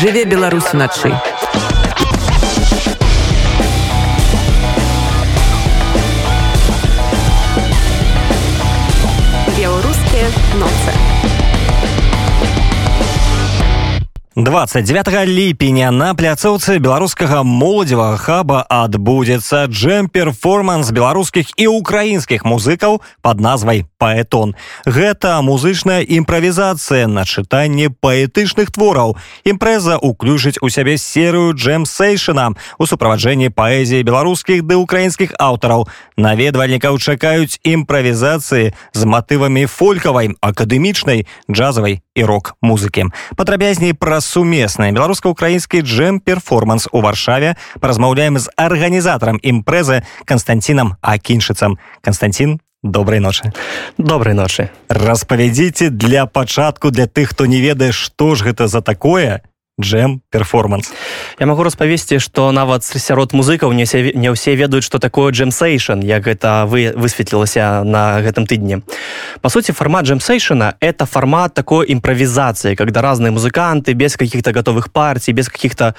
Жыве Беларусь уначы. 29 ліпеня на пляцоўцы беларускага моладзевага хаба адбудзецца джем-перформанс беларускіх і украінскіх музыкаў под назвай паэтон гэта музычная імправізацыя на чытанне паэтычных твораў. Імпрэза уключыць у сябе серыю джем-сейшана у суправаджэнні паэзіі беларускіх ды украінскіх аўтараў. Наведвальнікаў чакаюць імправізацыі з матывамі фолькавай акадэмічнай джазавай і рок-музыкі. Падрабязней пра сумеснае беларуска-украінскі джем-перформанс у варшаве. Паразмаўляем з арганізатарам імпрэзы Константинам акіншыцам. Константин добрай ночы. Добрай ночы. Распавядзіце для пачатку для тых хто не ведае што ж гэта за такое джем перформанс. Я могу распавесці что нават сярод музыкаў не се, не ўсе ведаюць что такое джемсейшн. Як гэта вы высветлілася на гэтым тыдні по сути формат джемсейшна это формат такой імправізацыі когда разные музыканты без каких-то готовых партий без каких-то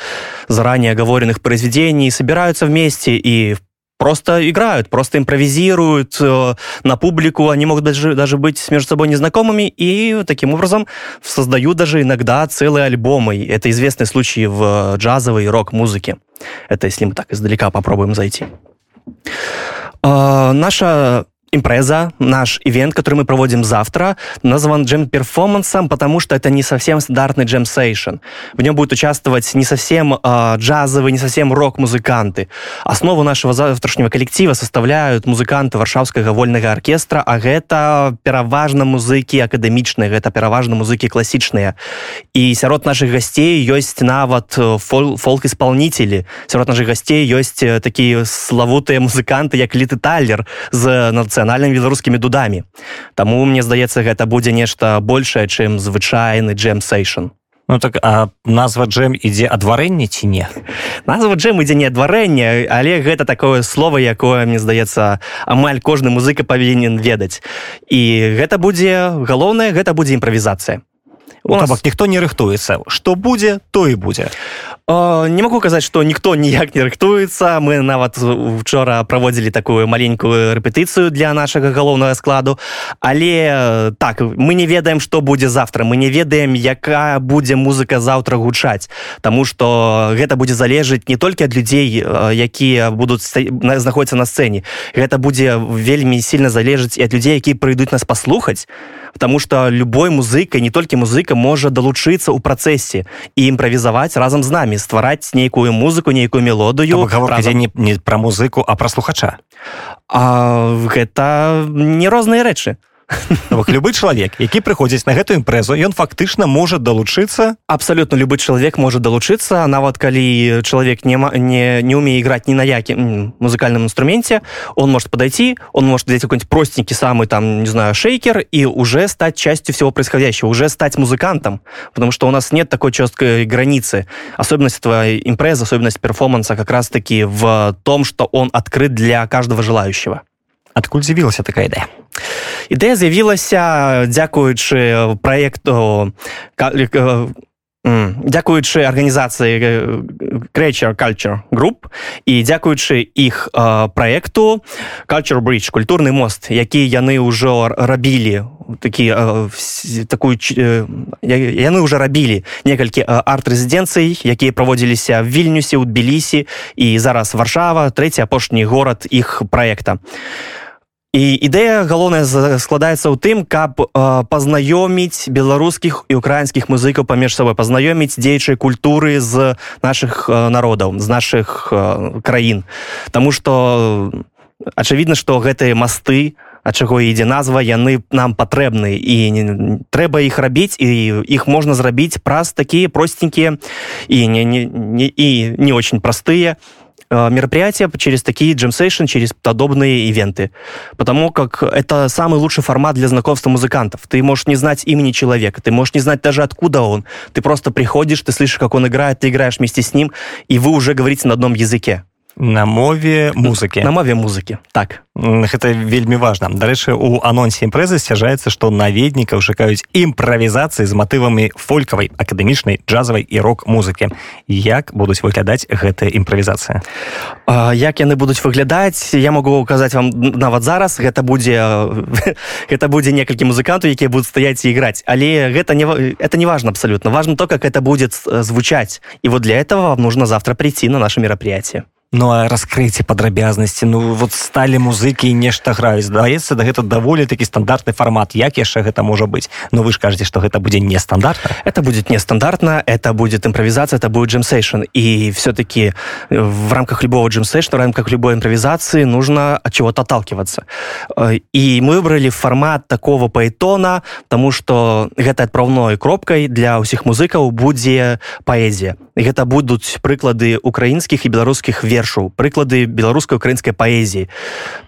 заранее оговоренных произведений собираются вместе и в просто играют, просто импровизируют э, на публику, они могут даже, даже быть между собой незнакомыми и таким образом создают даже иногда целые альбомы. Это известный случай в джазовой рок-музыке. Это если мы так издалека попробуем зайти. Э, наша импреза, наш ивент, который мы проводим завтра, назван джем перформансом, потому что это не совсем стандартный джем сейшн. В нем будут участвовать не совсем э, джазовые, не совсем рок-музыканты. Основу нашего завтрашнего коллектива составляют музыканты Варшавского вольного оркестра, а это пераважно музыки академичные, это пераважно музыки классичные. И сярод наших гостей есть нават э, фол фолк-исполнители. Сярод наших гостей есть э, такие славутые музыканты, як Литы Тайлер з национального нацыянальнымі беларускімі дудамі. Таму мне здаецца гэта будзе нешта большее чым звычайны джемсейшн Ну так а назва джем ідзе адварэнне ці не? Назва джем ідзе не адварэнне але гэта такое слово якое мне здаецца амаль кожны музыка павінен ведаць. І гэта будзе галоўнае гэта будзе імправізацыя у нас ніхто не рыхтуецца што будзе то і будзе Э, не могу казаць что ніхто ніяк не рыхтуецца мы нават учора праводзілі такую маленькую рэпетыцыю для нашага галоўнага складу. Але так мы не ведаем что будзе завтра. Мы не ведаем якая будзе музыка заўтра гучаць Таму что гэта будзе залежыць не толькі ад людзей якія будуць знаходзіцца на сцэне. Гэта будзе вельмі сильно залежыць і ад людзей якія прыйдуць нас паслухаць. Потому что любой музыкай не толькі музыка можа далучыцца ў працэсе і імправізаваць разам з нами самі ствараць нейкую музыку нейкую мелодыю не, не пра музыку а пра слухача. А, гэта не розныя рэчы любы чалавек які прыходзіць на гэтую імпрэзу ён фактычна можа далучыцца. Абсалютна любы чалавек можа далучыцца нават калі чалавек не не не умее іграць ні на якім музыкальным інструменце он может подойти он может взять какой-нибудь простенький самый там не знаю шейкер и уже стать частью всего происходящего уже стать музыкантом потому что у нас нет такой четкой границы. Особенность твоя импреза особенность перформанса как раз таки в том что он открыт для каждого желающего. Адкуль з'явілася такая ідэя ідэя з'явілася дзякуючы праекту дзякуючы арганізацыі кречер culture груп і дзякуючы іх праекту culture bridge культурны мост які яны ўжо рабілі. Такі такую яны ўжо рабілі некалькі арт-рэзідэнцый якія праводзіліся в вільнюсе у тбілісі і зараз варшава трэці апошні горад іх праекта. і і ідэя галоўная складаецца ў тым каб э, пазнаёміць беларускіх і украінскіх музыкаў паміж сабой пазнаёміць дзейчай культуры з наших э, народаў з наших э, краін. Таму что ачавідна што гэтыя масты ад чаго ідзе назва яны нам патрэбны. І не, трэба іх рабіць і іх можна зрабіць праз такія просценькія і не, не, не, і не очень простыя. і мероприятия через такие джемсейшн, через подобные ивенты. Потому как это самый лучший формат для знакомства музыкантов. Ты можешь не знать имени человека, ты можешь не знать даже откуда он. Ты просто приходишь, ты слышишь, как он играет, ты играешь вместе с ним, и вы уже говорите на одном языке. На мове музыкі на мове музыкі так. Гэта вельмі важна дарэчы у анонсе імпрэзы сцяжаецца што наведнікаў чакаюць імправізацыі з матывамі фолькавай акадэмічнай джазавай і рок-музыкі як будуць выглядаць гэтая імправізацыя як яны будуць выглядаць? Я могу указаць вам нават зараз. Гэта будзе гэта будзе некалькі музыкантаў якія будуць стаяць і іграць. Але гэта не это не важно абсолютно важно то как это будет звучаць. І вот для этого вам нужно завтра прийти на наше мероприятие Ну а раскрыйце падрабязнасці Ну вот сталі музыкі і нешта граюць. Здаецца да гэта даволі такі стандартны фармат. Як яшчэ гэта можа быць? Ну вы ж кажаце што гэта будзе нестандартна. Это будет нестандартна это будет импровизация это будет джемсейшн и все-таки э, в рамках любого джемсейшна в рамках любой импровизации нужно от чего-то отталкиваться. Э, и мы выбрали формат такого паэтона тому что гэта отправной кропкой для ўсіх музыкаў будзе паэзія гэта будуць прыклады украінскіх і беларускіх версій вершаў прыклады беларускай украінскай паэзіі.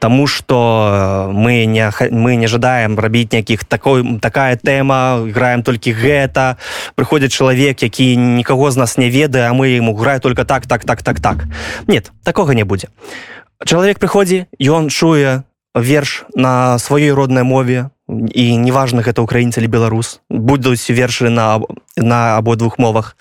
Таму что мы не мы не жадаем рабіць нейкіх такой такая тэма играем толькі гэта. Прыходзіць чалавек які нікаго з нас не ведае а мы ему граю только так так так так так. Нет такога не будзе. Чалавек прыходзі ён чуе верш на сваёй роднай мове і неважна гэта украінцы или беларус будуць вершы на на абодвух мовах.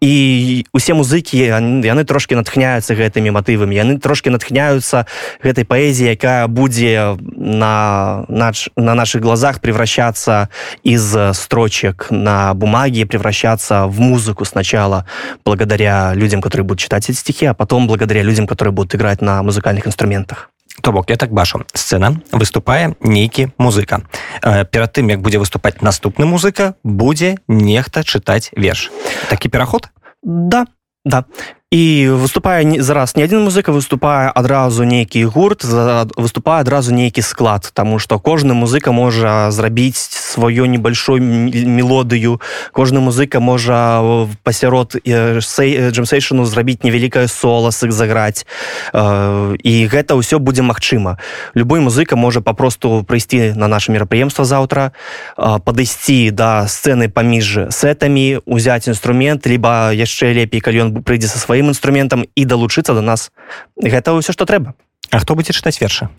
І усе музыкі яны трошки натхняюцца гэтымі матывамі яны трошки натхняюцца гэтай паэзіі якая будзе на нач на наших глазах превращаться из строчек на бумаге превращаться в музыку сначала благодаря людям которые будут читать эти стихи а потом благодаря людям которые будут играть на музыкальных инструментах То бок я так бачу сцена. Выступае нейкі музыка э, перад тым як будзе выступаць наступны музыка будзе нехта чытаць верш. Такі пераход да да і выступае зараз не адзін музыка выступае адразу нейкі гурт выступае адразу нейкі склад тому что кожны музыка можа зрабіць сваё небольшой мелодыю кожны музыка можа пасярод джемсейшну зрабіць невялікае соласык заграць і гэта ўсё будзе магчыма. Любой музыка можа папросту прыйсці на наше мерапрыемства заўтра падысці да сцэны паміж сетамі узяць інструмент либо яшчэ лепей калі ён прыйдзе са сваім сваім інструментам і далучыцца до нас. Гэта ўсё што трэба. А хто будзе чытаць вершы?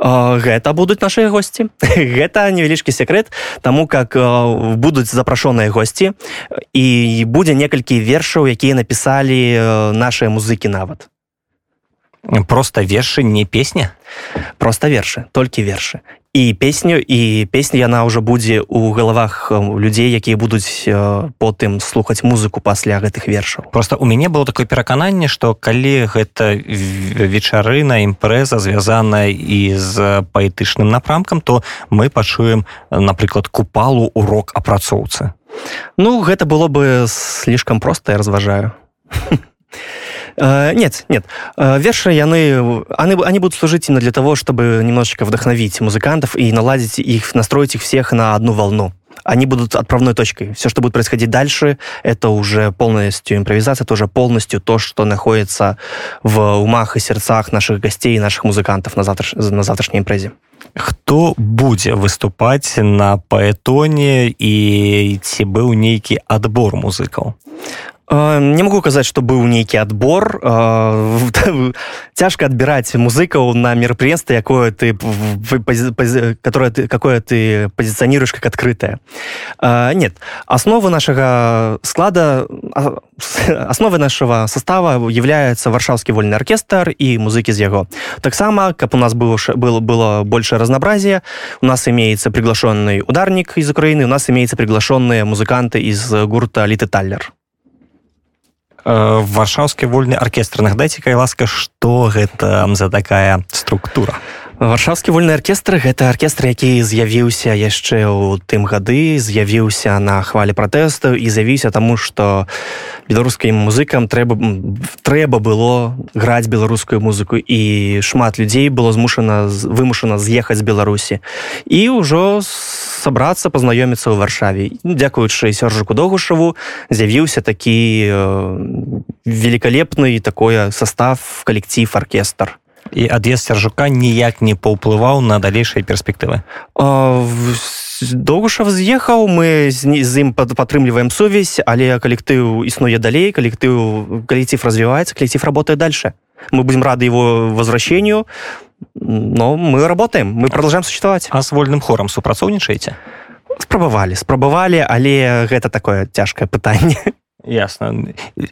Гэта будуць наши госці. Гэта невялічкі секрет тому как будуць запрашоныя госці і будзе некалькі вершаў якія напісалі наши музыкі нават. Просто вершы не песня? Просто вершы толькі вершы і песню і песня яна ўжо будзе у галавах людзей якія будуць потым слухаць музыку пасля гэтых вершаў. Просто у мяне было такое перакананне что калі гэта вечарына імпрэза звязаная і з паэтычным напрамкам то мы пачуем напрыклад купалу урок апрацоўцы ну гэта было бы слишком просто я разважаю. Э, нет, нет. Э, верши, яны, они, они будут служить именно для того, чтобы немножечко вдохновить музыкантов и наладить их, настроить их всех на одну волну. Они будут отправной точкой. Все, что будет происходить дальше, это уже полностью импровизация, это уже полностью то, что находится в умах и сердцах наших гостей и наших музыкантов на, завтра, на завтрашней импрезе. Хто будзе выступаць на паэтоне і ці быў нейкі адбор музыкаў? Не могу казаць что быў нейкі адбор цяжка адбіраць музыкаў на мерапрыемстве якое ты которое ты какое ты позиционируешь как открытое. Нет. Основы нашага склада основы нашего состава является варшаўскі вольны оркестр і музыкі з яго таксама каб у нас было было было больше разнообразия у нас имеется приглашенный ударник из украины у нас имеется приглашенные музыканты из гурта літы таллер Э, варшаўскі вольны аркестр. Нагадайце кай ласка што гэта за такая структура? Варшаўскі вольны аркестр гэта аркестр які з'явіўся яшчэ ў тым гады з'явіўся на хвалі пратэстаў і з'явіўся таму што беларускім музыкам трэба трэба было граць беларускую музыку і шмат людзей было змушана вымушана з'ехаць з беларусі. І ўжо с сабрацца пазнаёміцца ў варшаве. Дзякуючы сёржыку догушаву з'явіўся такі э, великолепны такое состав калектив оркестр і ад'езд сяржука ніяк не паўплываў на далейшыя перспектывы. Доўгушав з'ехаў мы з, з ім падтрымліваем сувязь але калектыў існуе далей калектыў калектив развіваецца калектив работае дальше. Мы будем рады его возвращению, но мы работаем, мы продолжаем существовать. А с вольным хором супрацоўнічаеце? Спрабавалі, спрабавалі, але гэта такое цяжкае пытанне. Ясна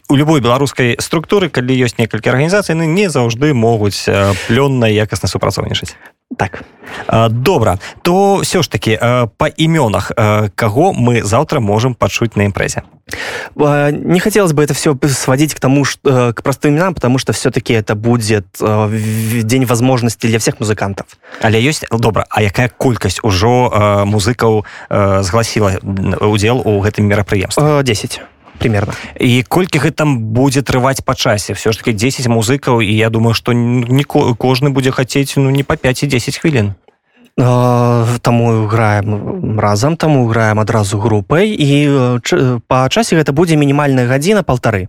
у любой беларускай структуры калі ёсць некалькі арганізацый ну, не заўжды могуць плённа якасна супрацоўнічаць. Так. Добра. То все ж таки по імёнах каго мы завтра можем пачуць на імпрэзе? Не хотелось бы это все сводить к тому что к простым именам потому что все-таки это будет день возможности для всех музыкантов. Але ёсць добра а якая колькасць ужо музыкаў згласіла удзел у гэтым мерапрыемстве? 10 примерно. І колькі гэта там будзе трываць па часе? Все ж таки 10 музыкаў і я думаю что не кожны будзе хацець ну не по 5 і 10 хвілін таму граем разам таму граем адразу групай і па часе гэта будзе мінімальная гадзіна полторы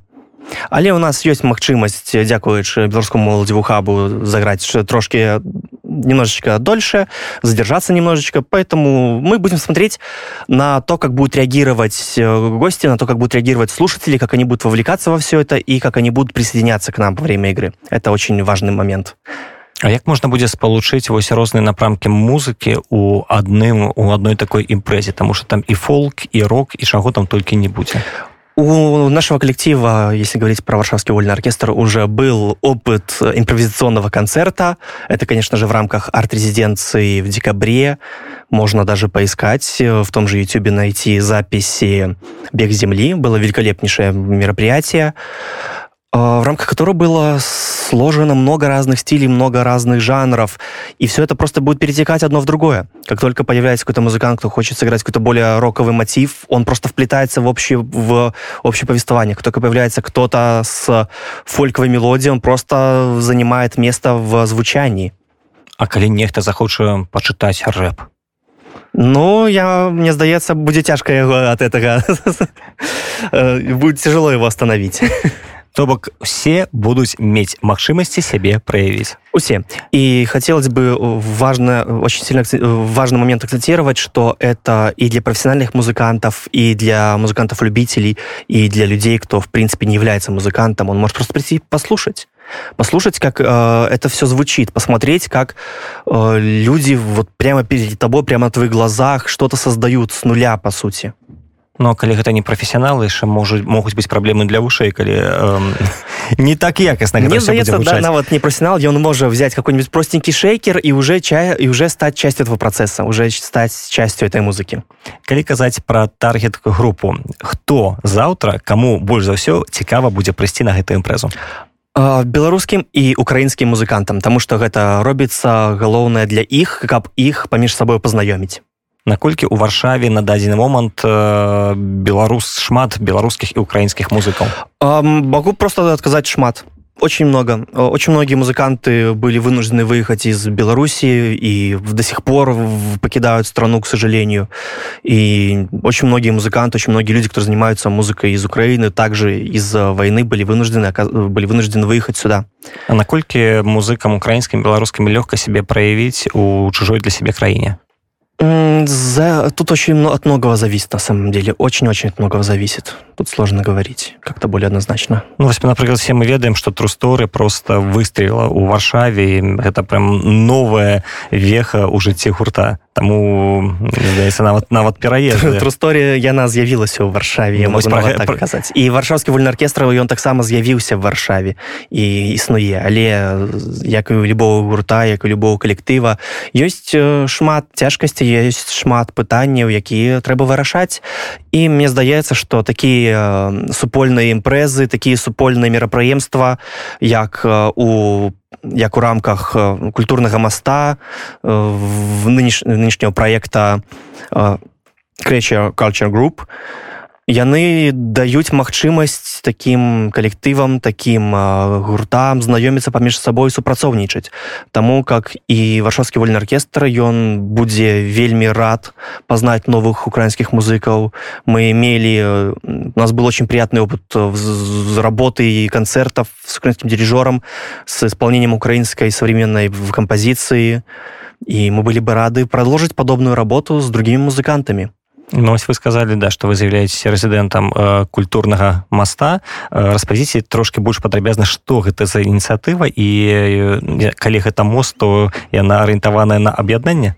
але у нас ёсць магчымасць дзякуючы беларускому моладзеву хабу заграць трошки немножечко дольше, задержаться немножечко, поэтому мы будем смотреть на то, как будут реагировать э, гости, на то, как будут реагировать слушатели, как они будут вовлекаться во все это и как они будут присоединяться к нам во время игры. Это очень важный момент. А як можна будзе спалучыць вось розныя напрамкі музыкі у адным у адной такой імпрэзе тому что там і фолк і рок і чаго там толькі не будзе У нашего коллектива, если говорить про Варшавский вольный оркестр, уже был опыт импровизационного концерта. Это, конечно же, в рамках арт-резиденции в декабре. Можно даже поискать, в том же YouTube найти записи «Бег земли». Было великолепнейшее мероприятие. А, в рамках которого было сложено много разных стилей, много разных жанров, и все это просто будет перетекать одно в другое. Как только появляется какой-то музыкант, кто хочет сыграть какой-то более роковый мотив, он просто вплетается в общее, в общее повествование. Как только появляется кто-то с фольковой мелодией, он просто занимает место в звучании. А калі нехта захоча пачытаць рэп Ну я мне здаецца будзе цяжка яго от этого э, будет тяжело его остановить то бок все будуць мець магчымасці сябе проявіць усе. И хотелось бы важно очень сильно важный момент акцентировать что это и для профессиональных музыкантов и для музыкантов любителей и для людей кто в принципе не является музыкантом. Он может просто прийти послушать. Послушать как э, это все звучит. Посмотреть как э, люди вот прямо перед тобой прямо на твоих глазах что-то создают с нуля по сути но калі гэта не прафесіяналы яшчэ можа могуць быць праблемы для вушэй калі эм, не так якасна да, нават не профессионал ён можа взять какой-нибудь простенький шейкер и уже чая и уже стать частью этого процесса уже стать частью этой музыкі калі казаць про таргет групу хто заўтра кому больш за ўсё цікава будзе прыйсці на гэтую імпрэзу? Беларускім і украінскім музыкантам тому что гэта робіцца галоўнае для іх каб іх паміж сабой пазнаёміць наколькі у варшаве на дадзены момант э, беларус шмат беларускіх і украінскіх музыкаў? Могу просто адказаць шмат. Очень много. Очень многие музыканты были вынуждены выехать из белоруссии и до сих пор покидают страну к сожалению. И очень многие музыканты очень многие люди кто занимаются музыкой из украины также из-за войны были вынуждены были вынуждены выехать сюда. А наколькі музыкам украінскім беларускімі лёгка себе проявіць у чужой для себе краіне За... Тут очень от многого зависит, на самом деле. Очень-очень от многого зависит. Тут сложно говорить как-то более однозначно. Ну, вось, например, все мы ведаем, что Трусторы просто выстрелила у Варшаве, это прям новая веха у жыцці гурта. Таму, здаецца, нават, нават пераезды. Трустория, яна з'явілася ў Варшаве, ну, могу про... так казаць. І Варшаўскі вольны аркестр, ён таксама з'явіўся в Варшаве і існуе. Але, як і у любого гурта, як і любого калектыва, ёсць шмат цяжкасцей, ёсць шмат пытанняў, якія трэба вырашаць. І мне здаецца, што такія супольныя імпрэзы, такія супольныя мерапрыемства, як у як у рамках культурнага моста в нынеш, нынешняго проекта Creature Culture Group яны даюць магчымасць таким калектывам таким гуртам знаёміцца паміж сабой супрацоўнічаць. Таму как і варшавскі вольны аркестр ён будзе вельмі рад пазнаць новых украінскіх музыкаў. Мы имели у нас был очень приятный опыт з работы и концертов с украинским дирижером с исполнением украинской современной в композиции. И мы были бы рады продолжить подобную работу с другими музыкантами Ну, вы сказали да что вы з'яўляетесь рэзідэнтам э, культурнага моста э, распазіце трошки больш падрабязна что гэта за ініцыятыва і э, калі гэта мост то яна арыентаваная на аб'яднанне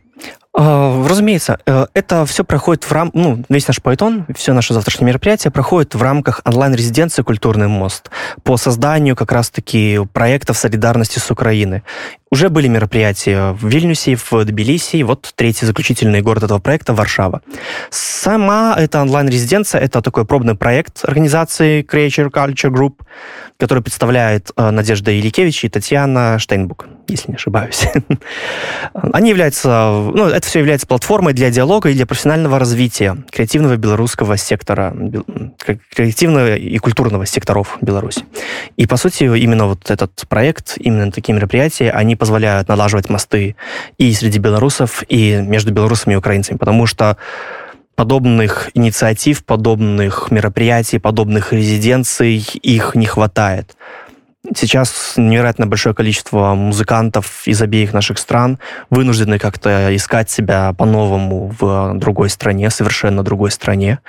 А, разумеется, э, это все проходит в рамках, ну, весь наш Python, все наше завтрашнее мероприятие проходит в рамках онлайн-резиденции «Культурный мост» по созданию как раз-таки проектов солидарности с Украиной. Уже были мероприятия в Вильнюсе, в Тбилиси, вот третий заключительный город этого проекта – Варшава. Сама эта онлайн-резиденция – это такой пробный проект организации Creature Culture Group, который представляет э, Надежда Еликевич и Татьяна Штейнбук, если не ошибаюсь. Они являются, ну, это все является платформой для диалога и для профессионального развития креативного белорусского сектора, креативного и культурного секторов Беларуси. И, по сути, именно вот этот проект, именно такие мероприятия, они позволяют налаживать мосты и среди белорусов, и между белорусами и украинцами, потому что подобных инициатив, подобных мероприятий, подобных резиденций их не хватает. Сейчас невероятно большое количество музыкантов из обеих наших стран вынуждены как-то искать себя по-новому в другой стране, совершенно другой стране.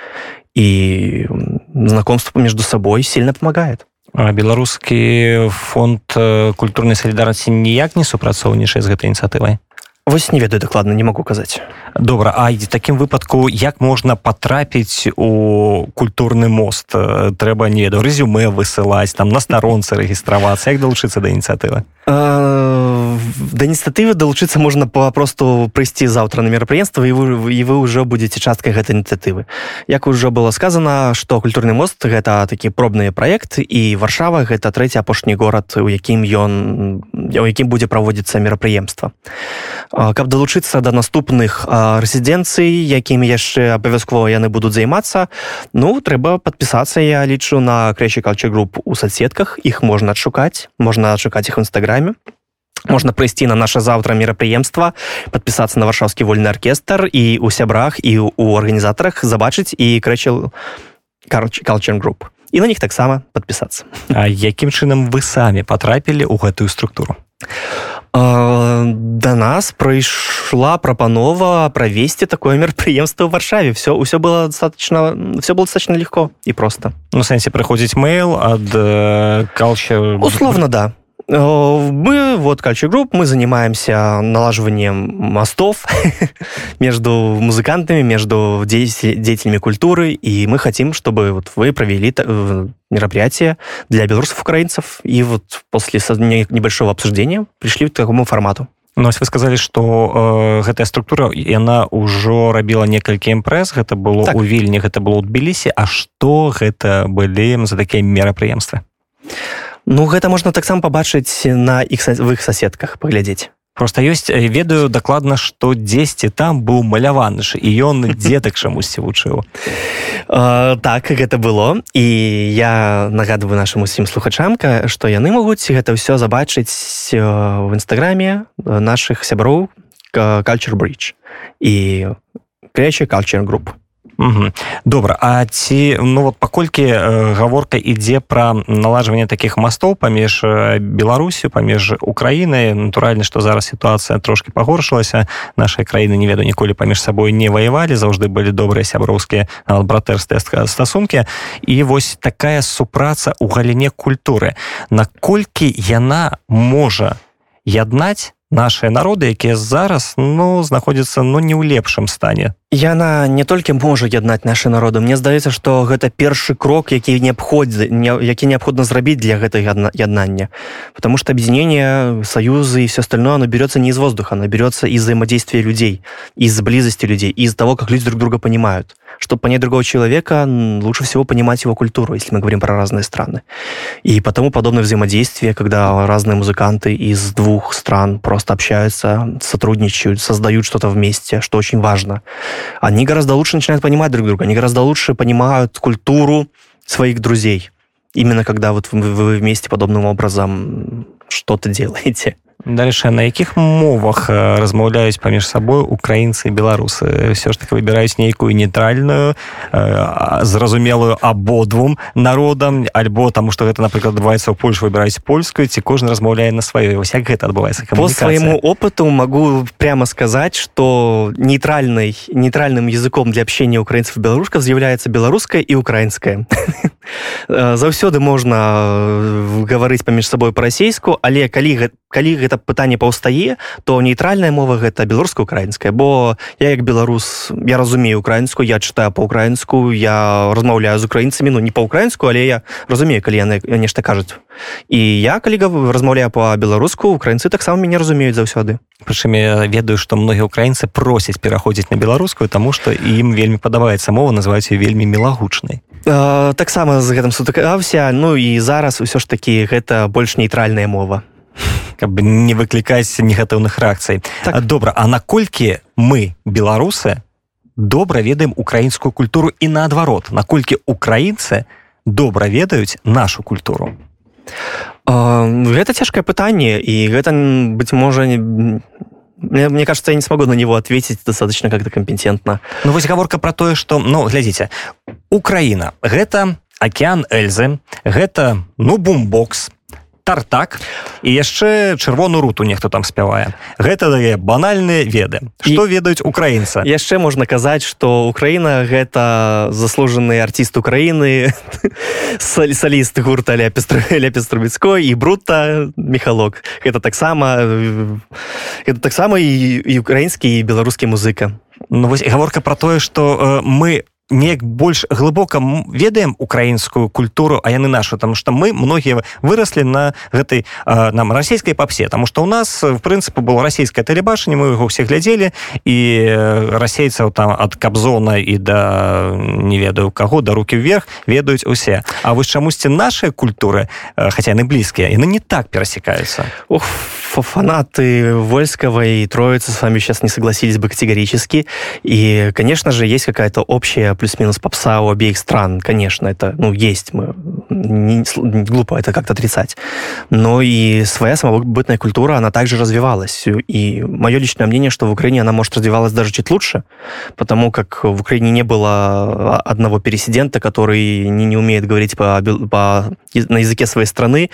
И знакомство между собой сильно помогает. А беларускі фонд э, культурнай салідарнасці ніяк не супрацоўнічае з гэтай ініцыятывай? Вось не ведаю дакладна не могу казаць. Добра а такім выпадку як можна патрапіць у культурны мост? Трэба не веду рэзюме высылаць там на старонцы рэгістравацца як далучыцца да ініцыятывы да ініцыятывы далучыцца можна папросту прыйсці заўтра на мерапрыемства і вы і вы ўжо будзеце часткай гэтай ініцыятывы як ужо было сказано што культурны мост гэта такі пробныя праекты і варшава гэта трэці апошні горад у якім ён у якім будзе праводзіцца мерапрыемства каб далучыцца да наступных рэзідэнцый якімі яшчэ абавязкова яны будуць займацца ну трэба подпісацца я лічу на крэчы калчы груп у соцсетках. Іх можна адшукаць можна адшукаць іх в нстаграме можна прыйсці на наше заўтра мерапрыемства подпісацца на варшаўскі вольны аркестр і у сябрах і у арганізатарах забачыць і крэчыл калчен груп і на них таксама подпісацца А якім чынам вы самі потрапілі ў гэтую структуру? Да нас прыйшла прапанова правесці такое мерапрыемство ў варшаве. Все ўсё было достаточно все было достаточно легко і просто. Ну сэнсе прыходзіць mail ад калча условно да. Э, мы, вот Culture Group, мы занимаемся налаживанием мостов между музыкантами, между деятелями культуры, и мы хотим, чтобы вот вы провели э, мероприятие для белорусов-украинцев, и вот после небольшого обсуждения пришли к такому формату. Ну, вы сказали что э, гэтая структура яна ўжо рабіла некалькі імпрэс гэта было так. у вільні гэта было ў тбілісе А што гэта былі за такія мерапрыемствы Ну гэта можна таксама пабачыць на іх в іх соседках паглядзець. Просто ёсць ведаю дакладна што дзесьці там быў маляваныш і ён дзетак чамусьці вучыў. Так гэта было. І я нагадываю нашим усім слухачамка што яны могуць гэта ўсё забачыць в нстаграме наших сяброў кальчер бридж і креча кальчер групп Добра А ці ну вот паколькі э, гаворка ідзе пра налажванне таких мастоў паміж э, беларусю паміж украінай. Натуральна што зараз сітуацыя трошки пагоршылася. Нашай краіны не веду ніколі паміж сабой не ваявалі. Заўжды былі добрыя сяброўскія братэрскія стасункі. І вось такая супраца у галіне культуры. Наколькі яна можа яднаць нашыя народы якія зараз ну знаходзяцца ну не ў лепшым стане яна не толькі можа яднаць нашы народы Мне здаецца што гэта першы крок які неабходзі не, які неабходна зрабіць для гэтай яднання потому что объединение союзы и все остальное оно берется не из воздуха оно берется из взаимодействия людей из близости людей из того как люди друг друга понимают чтобы понять другого человека, лучше всего понимать его культуру, если мы говорим про разные страны. И потому подобное взаимодействие, когда разные музыканты из двух стран просто общаются, сотрудничают, создают что-то вместе, что очень важно. Они гораздо лучше начинают понимать друг друга, они гораздо лучше понимают культуру своих друзей. Именно когда вот вы вместе подобным образом что-то делаете. Дальше на якіх мовах размаўляюць паміж сабой украінцы беларусы все ж таки выбіраюць нейкую нейтральную зразумелую абодвум народам альбо таму что гэта напрыклад адбываецца ў Польш выбіраюць польскую ці кожны размаўляе на сваёй вось як гэта адбываецца по своему опыту могу прямо сказать что нейтральный нейтральным языком для общения украинцев беларусков з'яўляецца беларуская і украинская заўсёды можна гаварыць паміж сабой па-расейску але калі калі гэта пытанне паўстае то нейтральная мова гэта беларуска-украінская. Бо я як беларус я разумею украінскую я чытаю по-украінску я размаўляю з украінцамі ну не па-украінску але я разумею калі яны нешта кажуць. І я калі размаўляю па-беларуску украінцы таксама мяне разумеюць заўсёды. Прычым я ведаю што многія украінцы просяць пераходзіць на беларускую таму што ім вельмі падабаецца мова называюць вельмі мілагучнай таксама з гэтым сутыкаўся. Ну і зараз усё ж такі гэта больш нейтральная мова. Каб не выклікаць негатыўных рэакцый. Так. добра а наколькі мы беларусы добра ведаем украінскую культуру і наадварот наколькі украінцы добра ведаюць нашу культуру? Гэта цяжкае пытанне і гэта быть можа не Мне, мне кажется, я не смогу на него ответить достаточно как-то компетентно. Ну, вось гаворка про тое, что, ну, глядзіце, Украина — гэта океан Эльзы, гэта, ну, бумбокс, тартак і яшчэ чырвоную руту нехто там спявае. Гэта дае банальныя веды. Што ведаюць украінца яшчэ можна казаць што Украіна гэта заслужаны артист Украіны саліст гурта ляпеструбецкой і брута мехалок гэта таксама это таксама і украінскі і беларускі музыка. Ну вось гаворка про тое што э, мы неяк больш глыбока ведаем украінскую культуру а яны нашу там что мы многія выраслі на гэтай нам расійскай папсе. Тому что у нас в прынцыпе было расійскае тэлебачанне мы его все глядзелі і расейцаў там ад кабзона і да не ведаю каго да руки вверх ведаюць усе. А вось чамусьці наши культуры хотя яны блізкія яны не так перасекаются Ох фанаты вольского и троицы с вами сейчас не согласились бы категорически. И конечно же есть какая-то общая плюс-минус попса у обеих стран, конечно, это, ну, есть, мы, не, не глупо это как-то отрицать. Но и своя самобытная культура, она также развивалась. И мое личное мнение, что в Украине она, может, развивалась даже чуть лучше, потому как в Украине не было одного пересидента, который не, не умеет говорить по, по, на языке своей страны,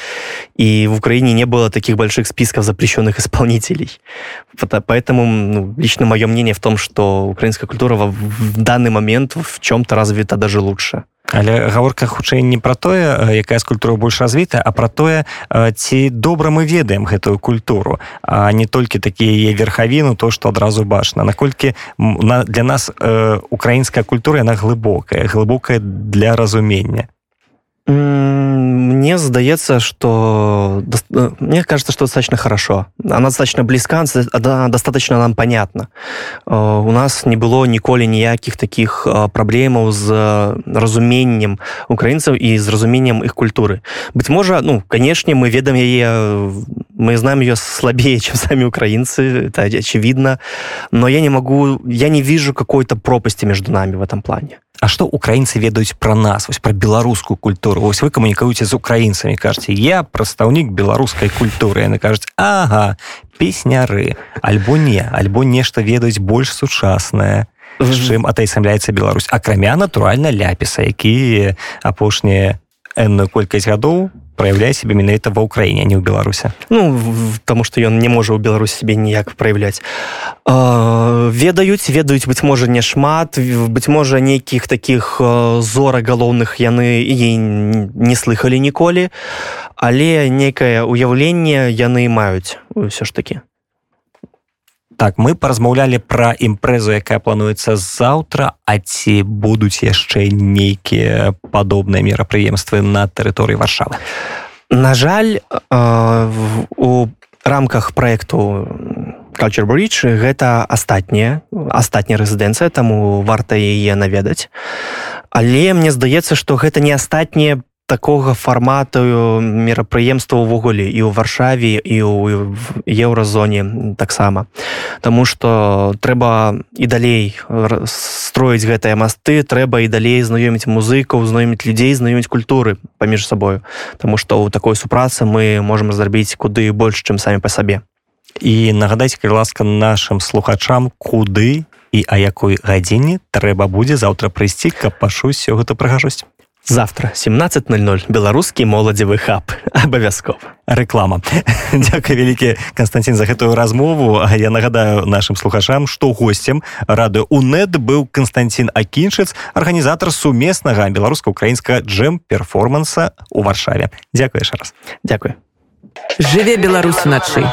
и в Украине не было таких больших списков запрещенных исполнителей. Поэтому ну, лично мое мнение в том, что украинская культура в, в данный момент в чем-то развіта даже лучше? Але гаворка хутчэй не про тое якая скульптура больш развітая а про тое ці добра мы ведаем гэтую культуру а не толькі такія верхавіну то что адразу бачна. Наколькі на для нас э, украінская культура яна глыбокая глыбокая для разумення мне здаецца что э, мне кажется что достаточно хорошо. Она достаточно близка она достаточно нам понятно э, у нас не было ніколі ніякіх таких э, праблемаў з разуменнем украінцаў і з разуменнем их культуры. Быть можа ну канешне мы ведаем яе мы знаем ее слабее чем сами украинцы это очевидно. Но я не могу я не вижу какой-то пропасти между нами в этом плане. А што украінцы ведаюць пра нас? Вось пра беларускую культуру. Вось вы камунікуеце з украінцамі кажаце я прадстаўнік беларускай культуры яны кажуць ага песняры альбо не альбо нешта ведаюць больш сучаснае чым атайсамляецца Беларусь? Акрамя натуральна ляпіса які апошнія энную колькасць гадоў проявляе себе менавіта ва ўкраіне не ў беларусе ну потому что ён не можа ў беларусь себе ніяк праяўляць ведаюць ведаюць быть можа не шмат быть можа нейкіх таких зора галоўных яны і не слыхалі ніколі але некае уяўленне яны маюць ўсё ж таки так мы паразмаўлялі пра імпрэзу якая плануецца заўтра а ці будуць яшчэ нейкія падобныя мерапрыемствы на тэрыторыі варшавы? На жаль у рамках проекту bridge гэта астатняя астатняя рэзідэнцыя таму варта яе наведаць. Але мне здаецца што гэта не астатняе по такога фармату мерапрыемства ўвогуле і ў варшаве і ў еўразоне таксама. Таму что трэба і далей строіць гэтыя масты трэба і далей знаёміць музыкаў знаёміць людзей знаёміць культуры паміж сабою. Таму што ў такой супрацы мы можемм зрабіць куды больш чым самі па сабе. І нагадайце калі ласка нашим слухачам куды і а якой гадзіне трэба будзе заўтра прыйсці каб пашуць все гэта прыгажосць завтра 17:00 беларускі моладзевы хаб. Абавязкова. Реклама. Дякую вялікі Константин за гэтую размову. А я нагадаю нашим слухачам что гостцем рады унет быў Константин акіншыц арганізатор сумеснага беларуска-украінска джем перформанса у варшаве. Дякую яшчэ раз. Дякую жыве беларус уначы